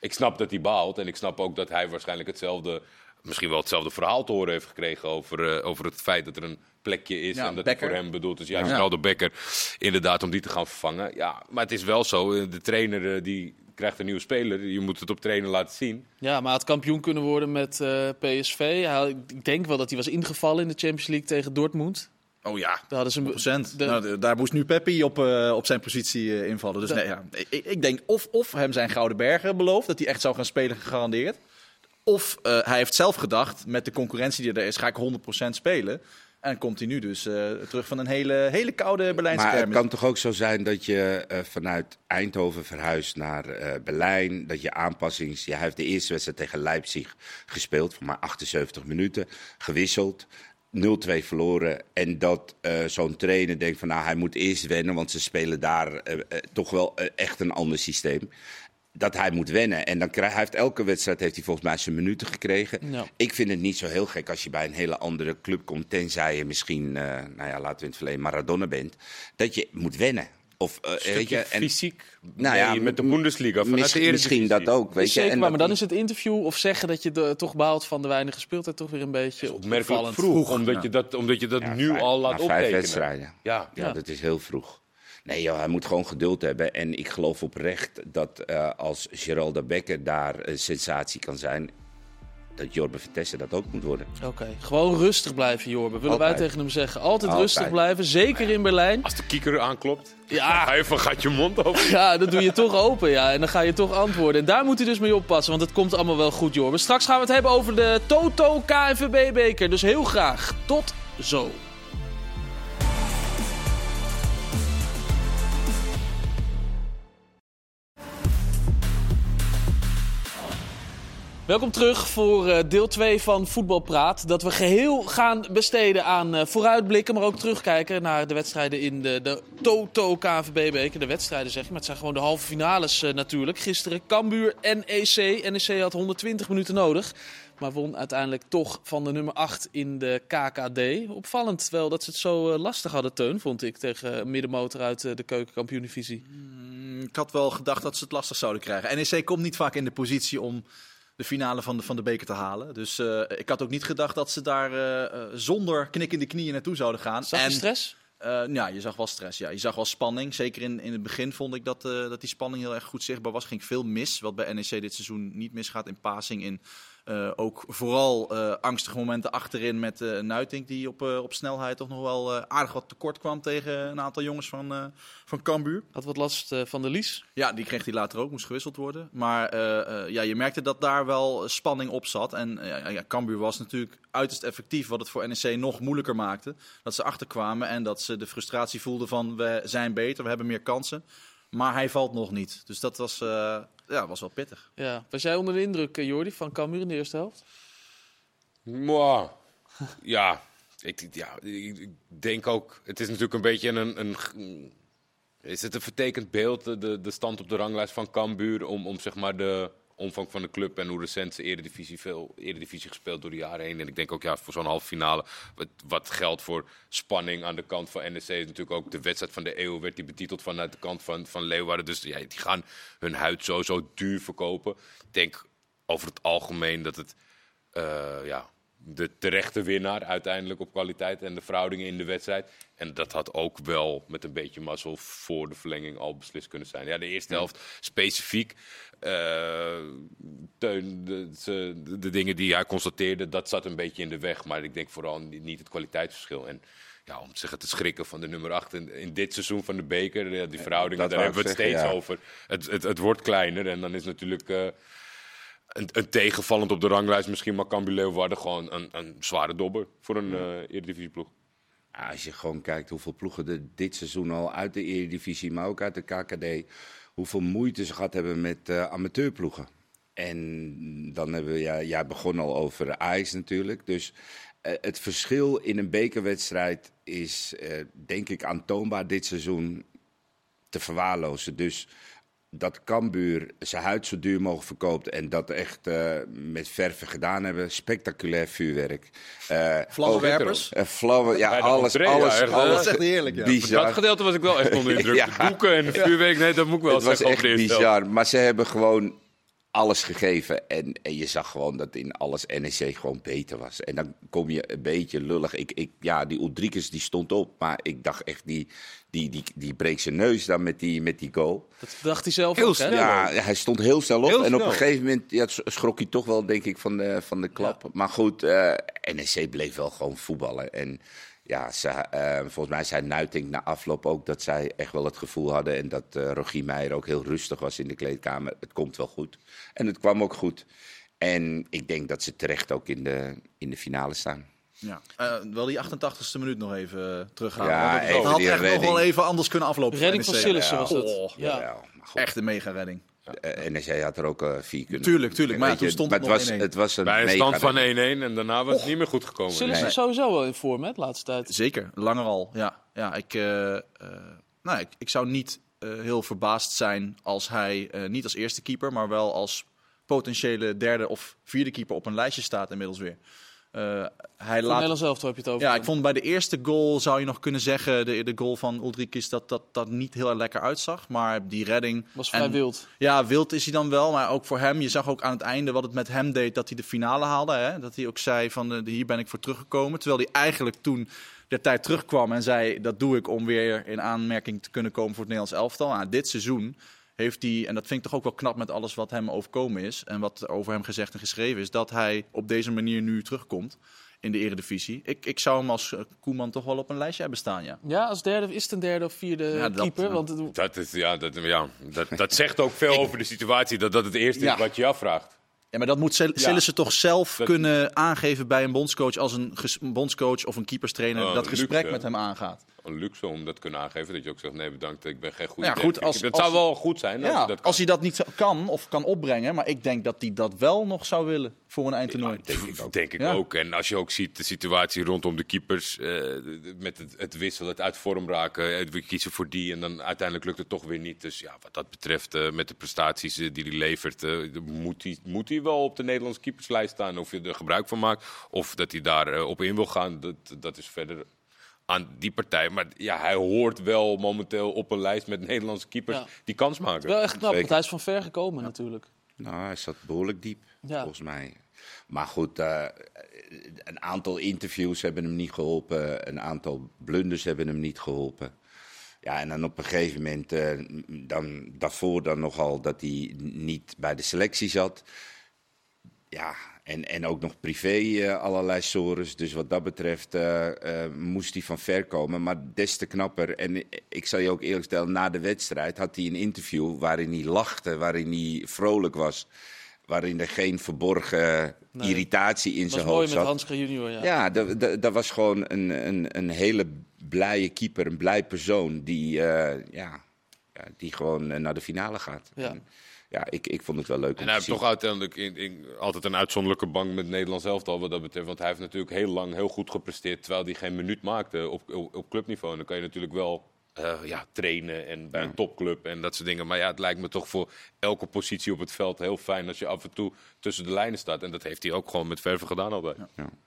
ik snap dat hij baalt. En ik snap ook dat hij waarschijnlijk hetzelfde... misschien wel hetzelfde verhaal te horen heeft gekregen... over, eh, over het feit dat er een plekje is Ja, en dat het voor hem bedoeld is. Ja. vooral de Becker, inderdaad, om die te gaan vervangen. Ja, maar het is wel zo. eh, De trainer eh, die krijgt een nieuwe speler. Je moet het op trainen laten zien. Ja, maar had kampioen kunnen worden met eh, PSV. Hij, ik denk wel dat hij was ingevallen in de Champions League tegen Dortmund. Oh ja, Daar hadden ze een, procent. de- Nou, daar moest nu Peppi op, op zijn positie invallen. Dus nee, ja, ik, ik denk of, of hem zijn Gouden Bergen beloofd, dat hij echt zou gaan spelen, gegarandeerd. Of eh, hij heeft zelf gedacht, met de concurrentie die er is, ga ik 100% spelen. En komt hij nu dus eh, terug van een hele, hele koude Berlijnse Maar het kan toch ook zo zijn dat je eh, vanuit Eindhoven verhuist naar eh, Berlijn. Dat je aanpassings. Ja, hij heeft de eerste wedstrijd tegen Leipzig gespeeld, voor maar 78 minuten. Gewisseld. 0-2 verloren. En dat zo'n trainer denkt van nou, hij moet eerst wennen, want ze spelen daar toch wel echt een ander systeem. Dat hij moet wennen. En dan krijgt hij heeft elke wedstrijd heeft hij volgens mij zijn minuten gekregen. Ja. Ik vind het niet zo heel gek als je bij een hele andere club komt. Tenzij je misschien, eh, nou ja, laten we in het verleden Maradona bent. Dat je moet wennen. Of, eh, weet je, en fysiek Nou ja, met de Bundesliga. de misschien, dat ook. Weet is je. zeker En maar dan is het interview of zeggen dat je de, toch baalt van de weinig speeltijd toch weer een beetje Opmerkelijk vroeg, omdat, je dat, omdat je dat Ja, nu vijf- al laat na vijf optekenen. wedstrijden. Ja, Ja, Ja. dat is heel vroeg. Nee, joh, hij moet gewoon geduld hebben. En ik geloof oprecht dat eh, als Geraldo Becker daar een sensatie kan zijn, dat Jorbe Vertessen dat ook moet worden. Oké, gewoon rustig blijven, Jorbe. Willen wij tegen hem zeggen. Altijd, Altijd. rustig blijven, zeker in Berlijn. Als de kieker aanklopt, Ja. ga je van gaat je mond open. Ja, dat doe je toch open, ja. En dan ga je toch antwoorden. En daar moet hij dus mee oppassen, want het komt allemaal wel goed, Jorbe. Straks gaan we het hebben over de Toto KNVB-beker. Dus heel graag. Tot zo. Welkom terug voor eh, deel 2 van Voetbalpraat. Dat we geheel gaan besteden aan eh, vooruitblikken, maar ook terugkijken naar de wedstrijden in de, de Toto KNVB-beker. De wedstrijden zeg maar het zijn gewoon de halve finales eh, natuurlijk. Gisteren Cambuur NEC. NEC had 120 minuten nodig, maar won uiteindelijk toch van de nummer 8 in de KKD. Opvallend wel dat ze het zo lastig hadden, Teun, vond ik, tegen middenmotor uit de keukenkampioen-divisie. Mm, Ik had wel gedacht dat ze het lastig zouden krijgen. NEC komt niet vaak in de positie om de finale van de, van de beker te halen. Dus eh, ik had ook niet gedacht dat ze daar eh, eh, zonder knik in de knieën naartoe zouden gaan. Zag je En, stress? ja, je zag wel stress. Ja. Je zag wel spanning. Zeker in, in het begin vond ik dat, dat die spanning heel erg goed zichtbaar was. Ging veel mis, wat bij NEC dit seizoen niet misgaat in passing. In eh, ook vooral eh, angstige momenten achterin met eh Nuitink, die op, op snelheid toch nog wel aardig wat tekort kwam tegen een aantal jongens van, van Cambuur. Had wat last van de lies. Ja, die kreeg hij later ook, moest gewisseld worden. Maar ja, je merkte dat daar wel spanning op zat. En ja, Cambuur was natuurlijk uiterst effectief, wat het voor NEC nog moeilijker maakte. Dat ze achterkwamen en dat ze de frustratie voelden van we zijn beter, we hebben meer kansen. Maar hij valt nog niet. Dus dat was, eh, ja, was wel pittig. Ja. Was jij onder de indruk, eh, Jordi, van Cambuur in de eerste helft? Mwah. Ja, ik, ja, ik ik denk ook. Het is natuurlijk een beetje een. een is het een vertekend beeld, de, de, de stand op de ranglijst van Cambuur, om, om zeg maar de omvang van de club en hoe recent ze eredivisie, veel eredivisie gespeeld door de jaren heen. En ik denk ook ja, voor zo'n halve finale, wat, wat geldt voor spanning aan de kant van NEC, natuurlijk ook de wedstrijd van de eeuw, werd die betiteld vanuit de kant van, van Leeuwarden. Dus ja, die gaan hun huid sowieso duur verkopen. Ik denk over het algemeen dat het, eh, ja, de terechte winnaar uiteindelijk op kwaliteit en de verhoudingen in de wedstrijd. En dat had ook wel met een beetje mazzel voor de verlenging al beslist kunnen zijn. Ja, de eerste helft specifiek. eh, Teun, de, de, de dingen die hij constateerde, dat zat een beetje in de weg. Maar ik denk vooral niet het kwaliteitsverschil. En ja, om te zeggen te schrikken van de nummer 8 in, in dit seizoen van de beker. ja, die verhoudingen, dat daar hebben we het steeds ja. over. Het, het, het wordt kleiner en dan is natuurlijk... eh, een, een tegenvallend op de ranglijst, misschien maar Cambuur Leeuwarden gewoon een, een zware dobber voor een eh eredivisieploeg. Ja, als je gewoon kijkt hoeveel ploegen er dit seizoen al uit de Eredivisie, maar ook uit de KKD, hoeveel moeite ze gehad hebben met eh, amateurploegen. En dan hebben we, ja, jij begon al over Ajax natuurlijk. Dus eh, het verschil in een bekerwedstrijd is, denk ik, aantoonbaar dit seizoen te verwaarlozen. Dus dat Cambuur zijn huid zo duur mogelijk verkoopt en dat echt eh, met verven gedaan hebben. Spectaculair vuurwerk. Eh, Vlammenwerpers. eh, vlammen, ja, alles, entree, ja, alles, echt, alles. Dat is echt heerlijk, ja. Bizar. Dat gedeelte was ik wel echt onder de indruk. Ja. De boeken en de vuurwerk, nee, dat moet ik wel Het was zeggen. echt over de eerste bizar. Maar ze hebben gewoon alles gegeven. En, en je zag gewoon dat in alles NEC gewoon beter was. En dan kom je een beetje lullig. Ik, ik, ja, die Ulrikes die stond op. Maar ik dacht echt, die, die, die, die breekt zijn neus dan met die, met die goal. Dat dacht hij zelf Heel ook, hè? snel. Ja, hij stond heel snel op. Heel en op een gegeven moment ja, schrok hij toch wel, denk ik, van de, van de klap. Maar goed, eh, NEC bleef wel gewoon voetballen. En ja, ze, eh, volgens mij zei Nuitink na afloop ook dat zij echt wel het gevoel hadden. En dat eh Rogier Meijer ook heel rustig was in de kleedkamer. Het komt wel goed. En het kwam ook goed. En ik denk dat ze terecht ook in de, in de finale staan. Ja. Eh, wel die 88ste minuut nog even uh, terughalen. Ja, even had echt nog wel even anders kunnen aflopen. Redding van. Sillissen was het. Oh, Ja. Echt een mega redding. Eh, NEC had er ook eh, vier kunnen. Tuurlijk, tuurlijk, maar toen stond maar het het nog was, 1-1. het was een Bij een stand van 1-1 redding. en daarna was het niet meer goed gekomen. Sillissen is sowieso wel in vorm, hè, de laatste tijd. Zeker, langer al. Ja, ja ik, eh, eh, nou, ik, ik zou niet eh, heel verbaasd zijn als hij eh, niet als eerste keeper, maar wel als potentiële derde of vierde keeper op een lijstje staat inmiddels weer. Eh, hij laat Nederland zelf heb je het over. Ja, ik vond bij de eerste goal zou je nog kunnen zeggen, de, de goal van Ulrikis, dat dat, dat niet heel erg lekker uitzag. Maar die redding... was vrij en- wild. Ja, wild is hij dan wel, maar ook voor hem. Je zag ook aan het einde wat het met hem deed, dat hij de finale haalde. Hè? Dat hij ook zei van, eh, hier ben ik voor teruggekomen. Terwijl hij eigenlijk toen de tijd terugkwam en zei, dat doe ik om weer in aanmerking te kunnen komen voor het Nederlands elftal. Nou, dit seizoen heeft hij, en dat vind ik toch ook wel knap met alles wat hem overkomen is. En wat over hem gezegd en geschreven is, dat hij op deze manier nu terugkomt in de eredivisie. Ik, ik zou hem als eh, Koeman toch wel op een lijstje hebben staan, ja. Ja, als derde is het een derde of vierde Ja, dat- keeper. Want het- Dat, is, ja, dat, ja, dat, dat zegt ook veel over de situatie. Dat dat het eerste Ja. is wat je je afvraagt. Ja, maar dat moet Sil- Sillissen toch zelf Dat- kunnen aangeven bij een bondscoach als een bondscoach of een keeperstrainer Oh, dat luxe, gesprek met hem aangaat. Een luxe om dat te kunnen aangeven. Dat je ook zegt, nee bedankt, ik ben geen goede Ja, goed, als- Dat als- zou wel goed zijn als Ja, dat als hij dat niet zo- kan of kan opbrengen, maar ik denk dat hij dat wel nog zou willen voor een eindtoernooi. Ja, denk ik ook. Denk ik Ja. ook. En als je ook ziet de situatie rondom de keepers, eh, met het, het wisselen, het uit vorm raken, eh, we kiezen voor die en dan uiteindelijk lukt het toch weer niet. Dus ja, wat dat betreft, eh, met de prestaties die hij levert, eh, moet, hij, moet hij wel op de Nederlandse keeperslijst staan. Of je er gebruik van maakt, of dat hij daar op in wil gaan, dat, dat is verder aan die partij. Maar ja, hij hoort wel momenteel op een lijst met Nederlandse keepers Ja. die kans maken. wel echt knap, want hij is van ver gekomen natuurlijk. Nou, hij zat behoorlijk diep, Ja. volgens mij. Maar goed, eh, een aantal interviews hebben hem niet geholpen. Een aantal blunders hebben hem niet geholpen. Ja, en dan op een gegeven moment, eh, dan, daarvoor dan nogal dat hij niet bij de selectie zat. Ja, en, en ook nog privé eh, allerlei sores. Dus wat dat betreft eh, eh, moest hij van ver komen. Maar des te knapper. En ik zal je ook eerlijk stellen, na de wedstrijd had hij een interview waarin hij lachte, waarin hij vrolijk was. Waarin er geen verborgen Nee. irritatie in Dat zijn was mooi hoofd met zat. Hanske junior, ja. Ja, dat, dat, dat was gewoon een, een, een hele blije keeper, een blij persoon die, ja, die gewoon naar de finale gaat. Ja. En, ja, ik, ik vond het wel leuk om En te hij heeft zien. toch uiteindelijk in, in- altijd een uitzonderlijke bank met Nederlands elftal wat dat betreft. Want hij heeft natuurlijk heel lang heel goed gepresteerd terwijl hij geen minuut maakte op, op, op clubniveau. En dan kan je natuurlijk wel eh, ja, trainen en bij een topclub en dat soort dingen. Maar ja, het lijkt me toch voor elke positie op het veld heel fijn als je af en toe tussen de lijnen staat. En dat heeft hij ook gewoon met verven gedaan altijd.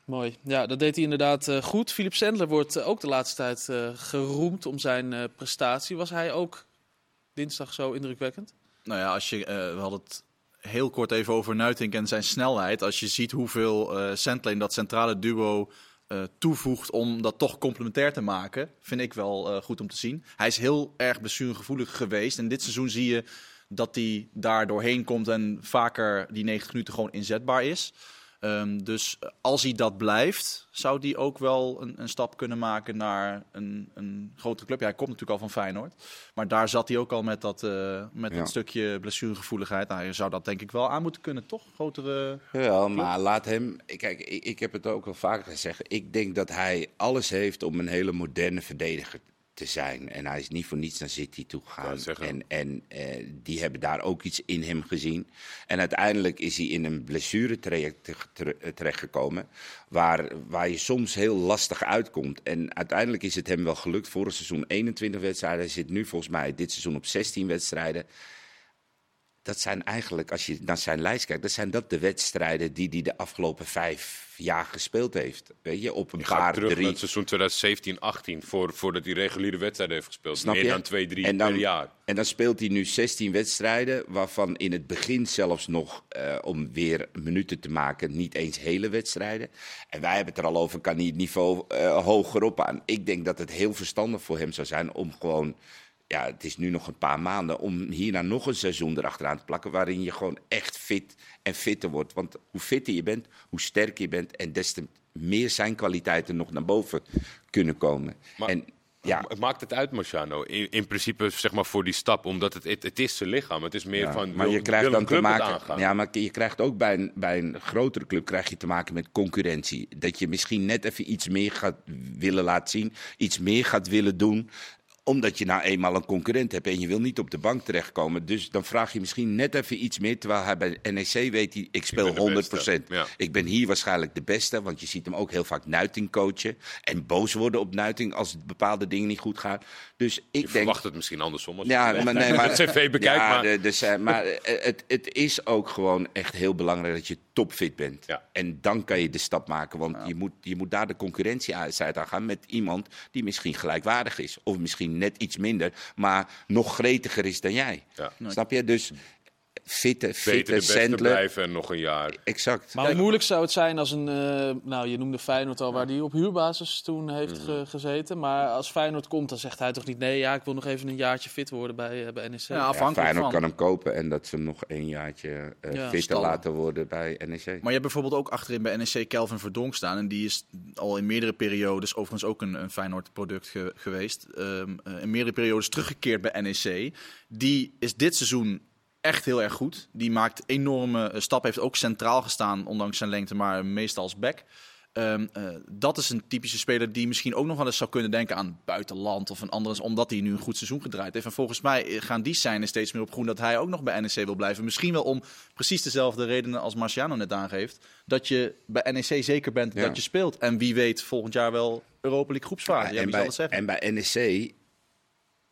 Mooi. Ja, dat deed hij inderdaad eh, goed. Philip Sandler wordt eh, ook de laatste tijd eh, geroemd om zijn eh, prestatie. Was hij ook dinsdag zo indrukwekkend? Nou ja, als je, eh, we hadden het heel kort even over Nuitink en zijn snelheid. Als je ziet hoeveel eh Sentlane dat centrale duo eh, toevoegt om dat toch complementair te maken, vind ik wel goed om te zien. Hij is heel erg blessuregevoelig geweest. En dit seizoen zie je dat hij daar doorheen komt en vaker die 90 minuten gewoon inzetbaar is. Ehm, dus als hij dat blijft, zou hij ook wel een, een stap kunnen maken naar een, een grotere club. Ja, hij komt natuurlijk al van Feyenoord. Maar daar zat hij ook al met dat, eh, met Ja. dat stukje blessuregevoeligheid. Nou, je zou dat denk ik wel aan moeten kunnen, toch? Grotere... Ja, maar laat hem. Kijk, ik, ik heb het ook al vaker gezegd. Ik denk dat hij alles heeft om een hele moderne verdediger te zijn. En hij is niet voor niets naar City toe gegaan. En, en eh, die hebben daar ook iets in hem gezien. En uiteindelijk is hij in een blessuretraject tere- eh, terechtgekomen. Waar, waar je soms heel lastig uitkomt. En uiteindelijk is het hem wel gelukt. Vorig seizoen 21 wedstrijden. Hij zit nu volgens mij dit seizoen op 16 wedstrijden dat zijn eigenlijk, als je naar zijn lijst kijkt, dat zijn dat de wedstrijden die hij de afgelopen vijf jaar gespeeld heeft. Weet je, op een Je paar, terug drie. naar het seizoen 2017-18, voor, voordat hij reguliere wedstrijden heeft gespeeld. Snap Meer je? dan twee, drie En dan- per jaar. En dan speelt hij nu 16 wedstrijden, waarvan in het begin zelfs nog, eh, om weer minuten te maken, niet eens hele wedstrijden. En wij hebben het er al over, kan hij het niveau eh, hoger op aan. Ik denk dat het heel verstandig voor hem zou zijn om gewoon, ja, het is nu nog een paar maanden, om hierna nog een seizoen erachteraan te plakken, waarin je gewoon echt fit en fitter wordt. Want hoe fitter je bent, hoe sterker je bent en des te meer zijn kwaliteiten nog naar boven kunnen komen. Maar- en ja, Maakt het uit, Marciano? In, in principe zeg maar voor die stap, omdat het, het, het is zijn lichaam. Het is meer Ja, van, maar wil- je krijgt dan te het maken. Ja, maar je krijgt ook bij een, bij een grotere club krijg je te maken met concurrentie. Dat je misschien net even iets meer gaat willen laten zien, iets meer gaat willen doen omdat je nou eenmaal een concurrent hebt en je wil niet op de bank terechtkomen. Dus dan vraag je misschien net even iets meer. Terwijl hij bij NEC weet, hij, ik speel ben de 100%. beste, ja. Ik ben hier waarschijnlijk de beste, want je ziet hem ook heel vaak Nuiting coachen. En boos worden op Nuiting als bepaalde dingen niet goed gaan. Dus ik Je denk... verwacht het misschien andersom. Als Ja, je maar, nee, maar het cv bekijkt. ja, maar de- dus, eh, maar eh, het, het is ook gewoon echt heel belangrijk dat je topfit bent. Ja. En dan kan je de stap maken. Want je, moet, je moet daar de concurrentie uit aan gaan met iemand die misschien gelijkwaardig is. Of misschien net iets minder, maar nog gretiger is dan jij. Ja. Snap je? Dus fitte, fitte, Sandler. blijven en nog een jaar. Exact. Maar hoe moeilijk zou het zijn als een, eh, nou je noemde Feyenoord al, waar die op huurbasis toen heeft Mhm. ge- gezeten. Maar als Feyenoord komt, dan zegt hij toch niet, nee, ja, ik wil nog even een jaartje fit worden bij, eh, bij NEC. Ja, Ja, afhankelijk Feyenoord van. kan hem kopen en dat ze hem nog een jaartje eh Ja, fitter stallen. laten worden bij NEC. Maar je hebt bijvoorbeeld ook achterin bij NEC Kelvin Verdonk staan. En die is al in meerdere periodes, overigens ook een, een Feyenoord-product ge- geweest. ehm, eh, in meerdere periodes teruggekeerd bij NEC. Die is dit seizoen echt heel erg goed. Die maakt enorme eh, stappen. Heeft ook centraal gestaan, ondanks zijn lengte, maar meestal als back. Ehm, eh, dat is een typische speler die misschien ook nog wel eens zou kunnen denken aan buitenland of een andere, omdat hij nu een goed seizoen gedraaid heeft. En volgens mij eh, gaan die zijn steeds meer op groen dat hij ook nog bij NEC wil blijven. Misschien wel om precies dezelfde redenen als Marciano net aangeeft. Dat je bij NEC zeker bent Ja. dat je speelt. En wie weet volgend jaar wel Europa League groepsfase. Ja, en, bij, en bij NEC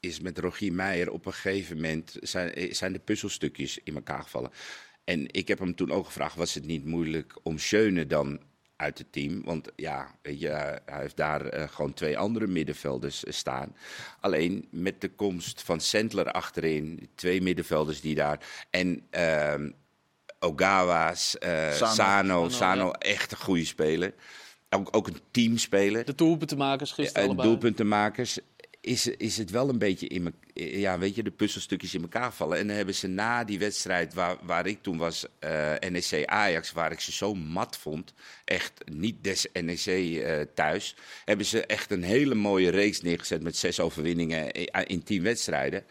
is met Rogier Meijer op een gegeven moment zijn, zijn de puzzelstukjes in elkaar gevallen. En ik heb hem toen ook gevraagd, was het niet moeilijk om Schöne dan uit het team? Want ja, je, hij heeft daar eh, gewoon twee andere middenvelders eh, staan. Alleen met de komst van Sandler achterin, twee middenvelders die daar... En ehm, Ogawa's, eh, Sano. Sano, Sano, Sano, ja. echt een goede speler. Ook, ook een teamspeler. De doelpuntenmakers gisteren En doelpuntenmakers is, is het wel een beetje in me, ja, weet je, de puzzelstukjes in elkaar vallen. En dan hebben ze na die wedstrijd waar, waar ik toen was, eh, NEC Ajax, waar ik ze zo mat vond, echt niet des NEC eh, thuis, hebben ze echt een hele mooie reeks neergezet met zes overwinningen in, in tien wedstrijden.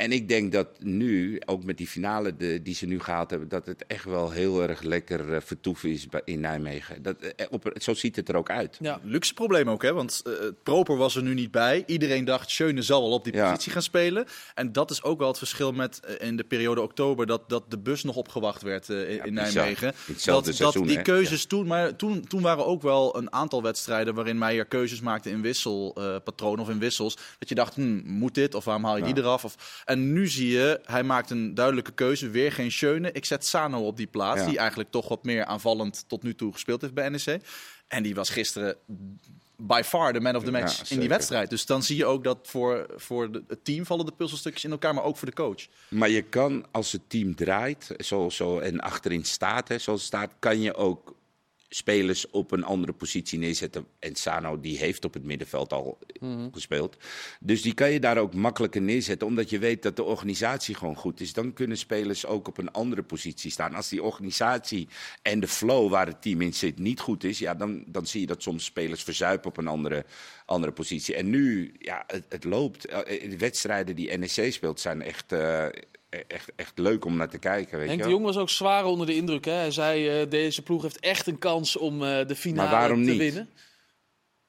En ik denk dat nu, ook met die finale de, die ze nu gehaald hebben, dat het echt wel heel erg lekker eh, vertoeven is in Nijmegen. Dat, eh, op, zo ziet het er ook uit. Ja. Luxe probleem ook, hè? Want eh, Proper was er nu niet bij. Iedereen dacht, Schöne zal wel op die Ja. positie gaan spelen. En dat is ook wel het verschil met in de periode oktober... dat, dat de bus nog opgewacht werd in, in bizar. Nijmegen. Dat, seizoen, dat die keuzes toen... Maar toen, toen waren ook wel een aantal wedstrijden... waarin Meijer keuzes maakte in wisselpatronen of in wissels. Dat je dacht, hm, moet dit? Of waarom haal je die eraf? Of, en nu zie je, hij maakt een duidelijke keuze. Weer geen Schöne. Ik zet Sano op die plaats. Ja. Die eigenlijk toch wat meer aanvallend tot nu toe gespeeld heeft bij NEC. En die was gisteren by far de man of the match Ja, in die wedstrijd. Dus dan zie je ook dat voor, voor de- het team vallen de puzzelstukjes in elkaar, maar ook voor de coach. Maar je kan, als het team draait zo, zo, en achterin staat, hè, zoals het staat, kan je ook spelers op een andere positie neerzetten. En Sano die heeft op het middenveld al gespeeld. Dus die kan je daar ook makkelijker neerzetten, omdat je weet dat de organisatie gewoon goed is. Dan kunnen spelers ook op een andere positie staan. Als die organisatie en de flow waar het team in zit niet goed is, ja, dan, dan zie je dat soms spelers verzuipen op een andere, andere positie. En nu, ja, het, het loopt. Eh, De wedstrijden die NEC speelt zijn echt, eh, echt, echt leuk om naar te kijken. Weet Henk je de. Jong was ook zwaar onder de indruk. Hè? Hij zei, eh, deze ploeg heeft echt een kans om eh, de finale Maar waarom te niet? winnen.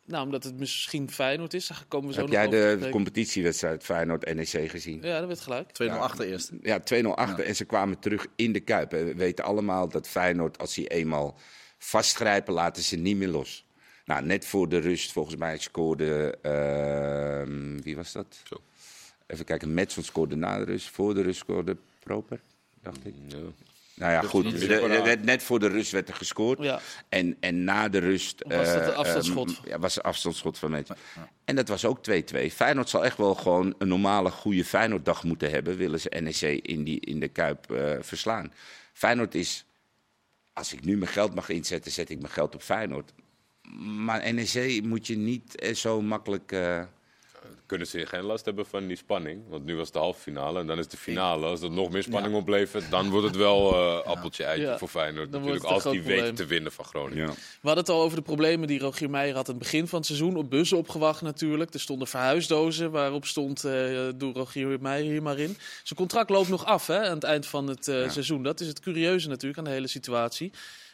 Nou, omdat het misschien Feyenoord is. Daar komen we zo Heb nog jij de spreken. competitiewedstrijd Feyenoord-NEC gezien? Ja, dat werd gelijk. 2-0 achter eerst. Ja, 2-0 achter en ze kwamen terug in de Kuip. En We weten allemaal dat Feyenoord, als ze eenmaal vastgrijpen, laten ze niet meer los. Nou, net voor de rust, volgens mij scoorde... ehm, wie was dat? Zo. Even kijken, Metson scoorde na de rust. Voor de rust scoorde Proper, dacht ik. Ja. Nou ja, goed. de- de- de- net voor de rust werd er gescoord. Ja. En, en na de rust... Was dat de eh, afstandsschot? ehm, ja, was een afstandsschot van Metson. En dat was ook 2-2. Feyenoord zal echt wel gewoon een normale, goede Feyenoorddag moeten hebben. Willen ze NEC in, die, in de Kuip eh, verslaan. Feyenoord is... Als ik nu mijn geld mag inzetten, zet ik mijn geld op Feyenoord. Maar NEC moet je niet eh, zo makkelijk... eh, Kunnen ze geen last hebben van die spanning? Want nu was het de halve finale en dan is de finale. Als dat nog meer spanning oplevert, dan wordt het wel eh appeltje-eitje Ja. voor Feyenoord. Dan Natuurlijk, als die weten te winnen van Groningen. ja. We hadden het al over de problemen die Rogier Meijer had aan het begin van het seizoen. Op bussen opgewacht natuurlijk. Er stonden verhuisdozen waarop stond eh doe Rogier Meijer hier maar in. Zijn contract loopt nog af hè, aan het eind van het eh, seizoen. Dat is het curieuze natuurlijk aan de hele situatie.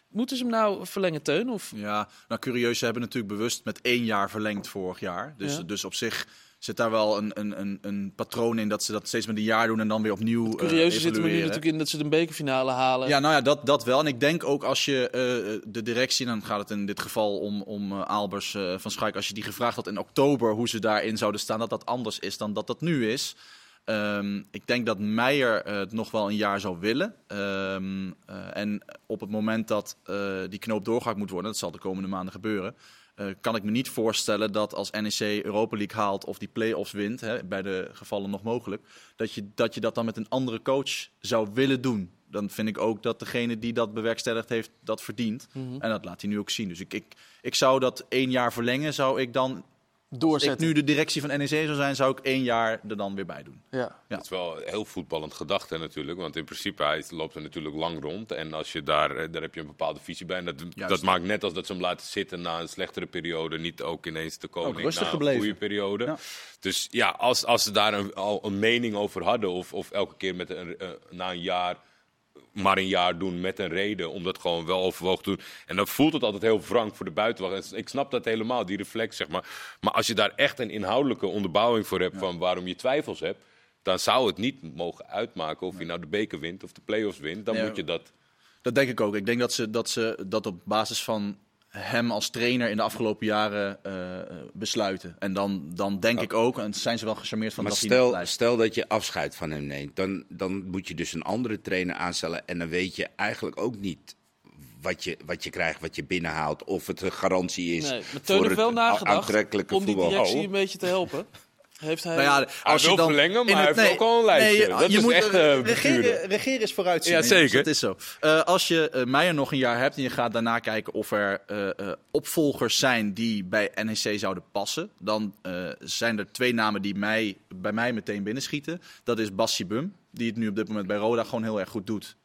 Moeten ze hem nou verlengen, Teun? Of... Ja, nou curieus, ze hebben natuurlijk bewust met één jaar verlengd vorig jaar. Dus, Ja. dus op zich zit daar wel een, een, een, een patroon in dat ze dat steeds met een jaar doen en dan weer opnieuw eh, curieuze zit er nu evalueren. natuurlijk in dat ze de bekerfinale halen. Ja, nou ja, dat, dat wel. En ik denk ook als je eh, de directie, dan gaat het in dit geval om, om eh, Albers van Schaik, als je die gevraagd had in oktober hoe ze daarin zouden staan, dat dat anders is dan dat dat nu is. Ehm, ik denk dat Meijer eh, het nog wel een jaar zou willen. Ehm, eh, en op het moment dat eh, die knoop doorgehakt moet worden, dat zal de komende maanden gebeuren, kan ik me niet voorstellen dat als NEC Europa League haalt of die play-offs wint, hè, bij de gevallen nog mogelijk, dat je, dat je dat dan met een andere coach zou willen doen. Dan vind ik ook dat degene die dat bewerkstelligd heeft, dat verdient. En dat laat hij nu ook zien. Dus ik, ik, ik zou dat één jaar verlengen, zou ik dan... Als ik Doorzetten. nu de directie van NEC zou zijn, zou ik één jaar er dan weer bij doen. Ja. Ja. Het is wel heel voetballend gedachte natuurlijk. Want in principe, hij loopt er natuurlijk lang rond. En als je daar, eh, daar heb je een bepaalde visie bij. En dat, Juist. dat maakt net als dat ze hem laten zitten na een slechtere periode. Niet ook ineens Ook rustig na gebleven. een goede periode. Ja. Dus ja, als, als ze daar een, al een mening over hadden. Of, of elke keer met een, eh, na een jaar maar een jaar doen met een reden om dat gewoon wel overwogen te doen. En dan voelt het altijd heel wrang voor de buitenwacht. En ik snap dat helemaal, die reflex zeg maar. Maar als je daar echt een inhoudelijke onderbouwing voor hebt van waarom je twijfels hebt, dan zou het niet mogen uitmaken of je nou de beker wint of de play-offs wint. Dan Ja. moet je dat. Dat denk ik ook. Ik denk dat ze dat, ze dat op basis van hem als trainer in de afgelopen jaren eh, eh, besluiten. En dan, dan denk ik ook, en zijn ze wel gecharmeerd van Maar dat hij stel, blijft. stel dat je afscheid van hem neemt, dan, dan moet je dus een andere trainer aanstellen. En dan weet je eigenlijk ook niet wat je, wat je krijgt, wat je binnenhaalt. Of het een garantie is Nee, maar voor heeft wel het aantrekkelijke om die voetbal. directie Oh. een beetje te helpen. Heeft hij... Nou ja, Hij als wil je dan verlengen, maar in hij het- heeft ook al een lijstje. Dat is echt, eh, regeren, is vooruitzien. Ja, zeker. dus dat is zo. Eh, als je eh, Meijer nog een jaar hebt en je gaat daarna kijken of er eh, eh, opvolgers zijn die bij NEC zouden passen, dan eh, zijn er twee namen die mij, bij mij meteen binnenschieten. Dat is Bassi Bum, die het nu op dit moment bij Roda gewoon heel erg goed doet.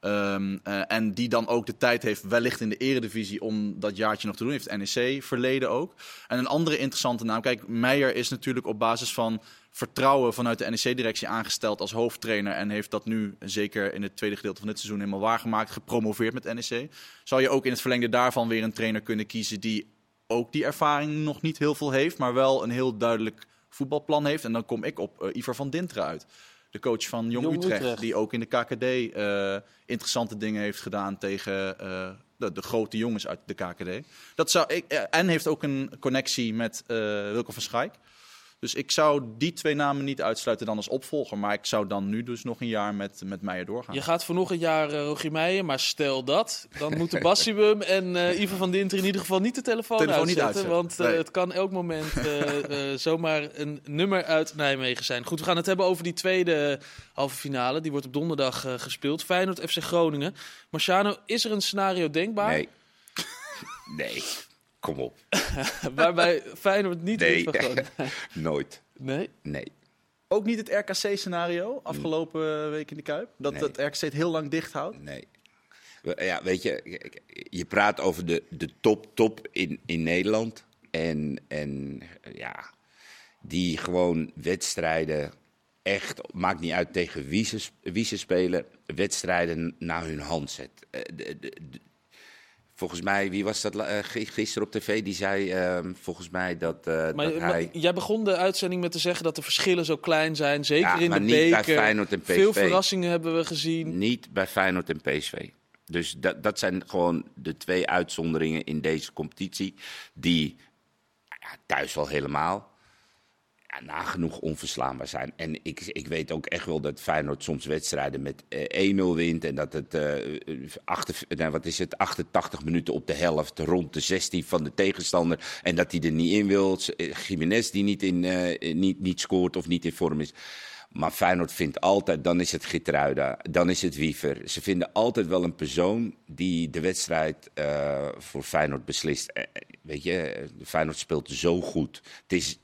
Ehm, eh, en die dan ook de tijd heeft, wellicht in de eredivisie, om dat jaartje nog te doen. Heeft NEC verleden ook. En een andere interessante naam. Kijk, Meijer is natuurlijk op basis van vertrouwen vanuit de NEC-directie aangesteld als hoofdtrainer. En heeft dat nu, zeker in het tweede gedeelte van dit seizoen, helemaal waargemaakt. Gepromoveerd met NEC. Zou je ook in het verlengde daarvan weer een trainer kunnen kiezen die ook die ervaring nog niet heel veel heeft, maar wel een heel duidelijk voetbalplan heeft. En dan kom ik op eh, Ivar van Dintra uit. De coach van Jong, Jong Utrecht, Utrecht. die ook in de KKD eh, interessante dingen heeft gedaan tegen eh, de, de grote jongens uit de KKD. Dat zou ik, eh, en heeft ook een connectie met Wilco van Schaik. Dus ik zou die twee namen niet uitsluiten dan als opvolger. Maar ik zou dan nu dus nog een jaar met, met Meijer doorgaan. Je gaat voor nog een jaar uh, Rogier Meijer, maar stel dat, dan moeten Bassibum en uh, Ivan van Dinter in ieder geval niet de telefoon, telefoon uitzetten. Niet uitzetten. Want uh, nee. het kan elk moment zomaar een nummer uit Nijmegen zijn. Goed, we gaan het hebben over die tweede halve finale. Die wordt op donderdag gespeeld. Feyenoord FC Groningen. Marciano, is er een scenario denkbaar? Nee. nee. Kom op. Waarbij Feyenoord niet nee. Nooit. Nee? Nee. Ook niet het RKC-scenario afgelopen week in de Kuip? Dat Nee. het RKC het heel lang dicht houdt? Nee. Ja, weet je, je praat over de, de top, top in, in Nederland. En, en ja, die gewoon wedstrijden echt, maakt niet uit tegen wie ze, wie ze spelen, wedstrijden naar hun hand zet. Eh, de- de- de- volgens mij, wie was dat gi- gisteren op tv? Die zei ehm, volgens mij dat, eh, Maar, dat maar hij... jij begon de uitzending met te zeggen dat de verschillen zo klein zijn. Zeker Ja, in maar de niet bij. Feyenoord en Veel PSV. verrassingen hebben we gezien. Niet bij Feyenoord en PSV. Dus dat, dat zijn gewoon de twee uitzonderingen in deze competitie. Die ja, thuis wel helemaal nagenoeg onverslaanbaar zijn. En ik, ik weet ook echt wel dat Feyenoord soms wedstrijden met eh, 1-0 wint. En dat het, eh, achter, nou, wat is het, 88 minuten op de helft, rond de 16 van de tegenstander. En dat hij er niet in wil. Eh, Jiménez die niet, in, eh, niet, niet scoort of niet in vorm is. Maar Feyenoord vindt altijd, dan is het Gitruida, dan is het Wiever. Ze vinden altijd wel een persoon die de wedstrijd eh, voor Feyenoord beslist. Eh, eh, weet je, eh, Feyenoord speelt zo goed. Het is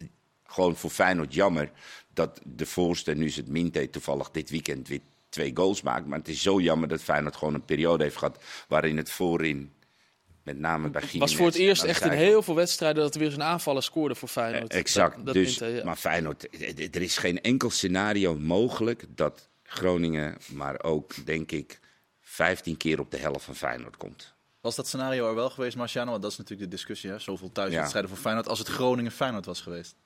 gewoon voor Feyenoord jammer dat de voorste, nu is het Minte toevallig dit weekend weer twee goals maakt. Maar het is zo jammer dat Feyenoord gewoon een periode heeft gehad waarin het voorin, met name bij Het Gimenez... was voor het eerst echt in heel veel wedstrijden dat er weer zo'n aanvaller scoorde voor Feyenoord. Eh, Exact. Dat, dat dus, Minte, ja. Maar Feyenoord, eh, eh, er is geen enkel scenario mogelijk dat Groningen, maar ook denk ik 15 keer op de helft van Feyenoord komt. Was dat scenario er wel geweest, Marciano? Want dat is natuurlijk de discussie. Hè? Zoveel thuiswedstrijden voor Feyenoord. Als het Groningen-Feyenoord was geweest.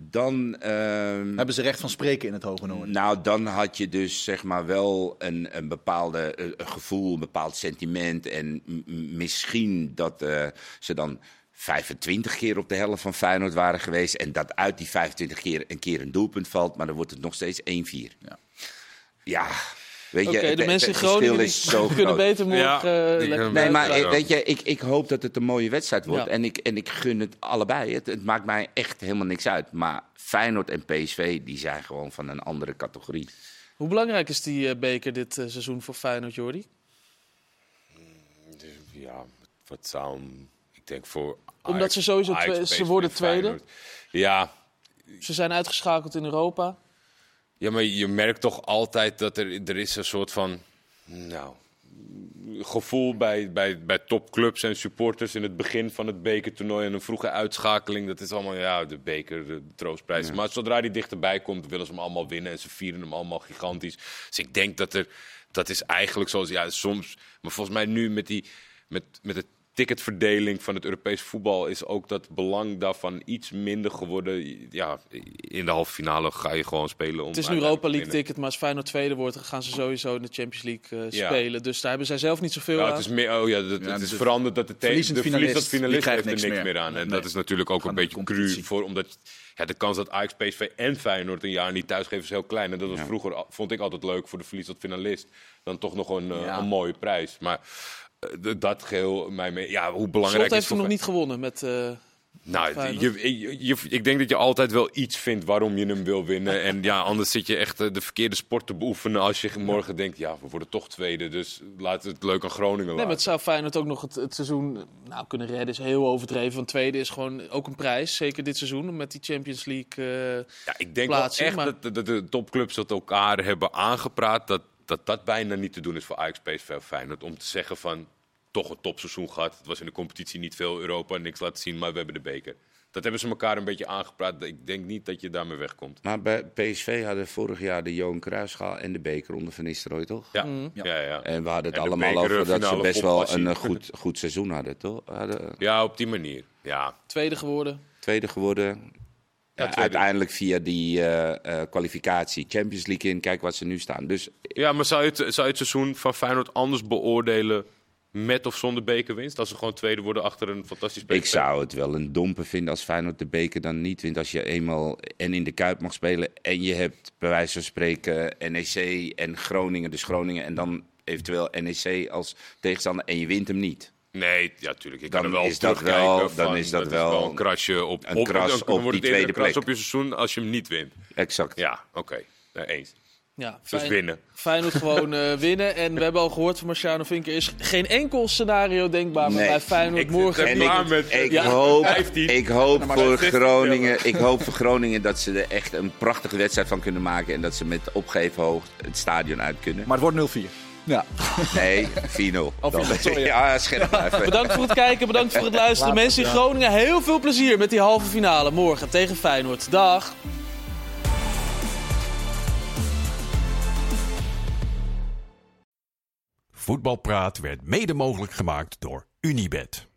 Dan, ehm, Hebben ze recht van spreken in het Hoge Noorden? nou, dan had je dus zeg maar wel een, een bepaalde gevoel, een bepaald sentiment. En misschien dat eh, ze dan 25 keer op de helft van Feyenoord waren geweest. En dat uit die 25 keer een keer een doelpunt valt. Maar dan wordt het nog steeds 1-4. Ja. Ja, weet je, het- de mensen in Groningen is die zo kunnen groot. beter morgen... Ja, eh, Nee, maar eh, weet je, ik, ik hoop dat het een mooie wedstrijd wordt. Ja. En, ik, en ik gun het allebei. Het, het maakt mij echt helemaal niks uit. Maar Feyenoord en PSV, die zijn gewoon van een andere categorie. Hoe belangrijk is die eh, beker dit eh, seizoen voor Feyenoord, Jordi? Ja, wat zou hem- Ik denk voor. Omdat Ajax- ze sowieso Ajax, ze worden tweede. Feyenoord. Ja, Ze zijn uitgeschakeld in Europa. Ja, maar je merkt toch altijd dat er, er is een soort van. Nou. Gevoel bij, bij, bij topclubs en supporters in het begin van het bekertoernooi en een vroege uitschakeling. Dat is allemaal ja, de beker, de troostprijs. Maar zodra die dichterbij komt, willen ze hem allemaal winnen en ze vieren hem allemaal gigantisch. Dus ik denk dat er, dat is eigenlijk zoals, ja, soms, maar volgens mij nu met die, met, met de ticketverdeling van het Europees voetbal is ook dat belang daarvan iets minder geworden. Ja, in de halve finale ga je gewoon spelen. Om Het is een Europa League ticket, maar als Feyenoord tweede wordt, gaan ze sowieso in de Champions League eh, Ja. spelen. Dus daar hebben zij zelf niet zoveel Ja, aan. het is meer, oh ja, dat, Ja, het is de veranderd dat de, te- verliezend de finalist, finalist heeft er niks meer. meer, aan. En Nee. dat is natuurlijk ook een beetje cru voor, omdat ja, de kans dat Ajax, PSV en Feyenoord een jaar niet thuisgeven is heel klein. En dat was Ja. vroeger, vond ik altijd leuk voor de verliezend finalist. Dan toch nog een, eh, Ja. een mooie prijs. Maar dat geheel, mij mee, ja, hoe Slot belangrijk heeft is toch... nog niet gewonnen met... eh, Nou, je, je, je- ik denk dat je altijd wel iets vindt waarom je hem wil winnen. En ja, anders zit je echt eh, de verkeerde sport te beoefenen als je morgen denkt, ja, we worden toch tweede, dus laat het leuk aan Groningen Nee, maar laten. het zou Feyenoord ook nog het, het seizoen eh, nou, kunnen redden. Is heel overdreven. Want tweede is gewoon ook een prijs. Zeker dit seizoen met die Champions League. eh, Ja, ik denk plaatsen, wel echt maar- dat, de- dat de topclubs dat elkaar hebben aangepraat. Dat, dat dat bijna niet te doen is voor Ajax, PSV of Feyenoord. Om te zeggen van, toch een topseizoen gehad. Het was in de competitie niet veel Europa, niks laten zien, maar we hebben de beker. Dat hebben ze elkaar een beetje aangepraat. Ik denk niet dat je daarmee wegkomt. Maar bij PSV hadden vorig jaar de Johan Cruijffschaal en de beker onder Van Nistelrooy, toch? Ja, Mm. ja. ja, ja. En we hadden het allemaal beker, over dat ze best wel een goed, goed seizoen hadden, toch? Hadden Ja, op die manier. Ja, tweede geworden. tweede geworden. Ja. Uiteindelijk via die eh, eh, kwalificatie Champions League in. Kijk wat ze nu staan. Dus ja maar zou je, het, zou je het seizoen van Feyenoord anders beoordelen Met of zonder bekerwinst? Als ze gewoon tweede worden achter een fantastisch PSV? Ik zou het wel een domper vinden als Feyenoord de beker dan niet wint. Als je eenmaal en in de Kuip mag spelen en je hebt bij wijze van spreken NEC en Groningen, dus Groningen en dan eventueel NEC als tegenstander en je wint hem niet. Nee, ja, tuurlijk. Ik Dan kan er wel is op dat terugkijken wel- van, dan is dat wel een krasje op, een op, kras dan op die tweede een kras plek. op je seizoen als je hem niet wint. Exact. Ja, oké. Nee, eens. Ja, Dus Fijn- winnen. Feyenoord gewoon eh, winnen. En we hebben al gehoord van Marciano Vinker, is geen enkel scenario denkbaar Nee. waarbij Feyenoord Ik morgen... En ik, met- ik, Ja. hoop, 15. ik hoop voor 16 Groningen, ik hoop voor Groningen dat ze er echt een prachtige wedstrijd van kunnen maken en dat ze met opgeven hoog het stadion uit kunnen. Maar het wordt 0-4. Ja. Nee, 4-0. Oh, Dan- 4-0, sorry. Ja, scherp blijven. Bedankt voor het kijken, bedankt voor het luisteren. Mensen in Groningen, heel veel plezier met die halve finale morgen tegen Feyenoord. Dag! Voetbalpraat werd mede mogelijk gemaakt door Unibed.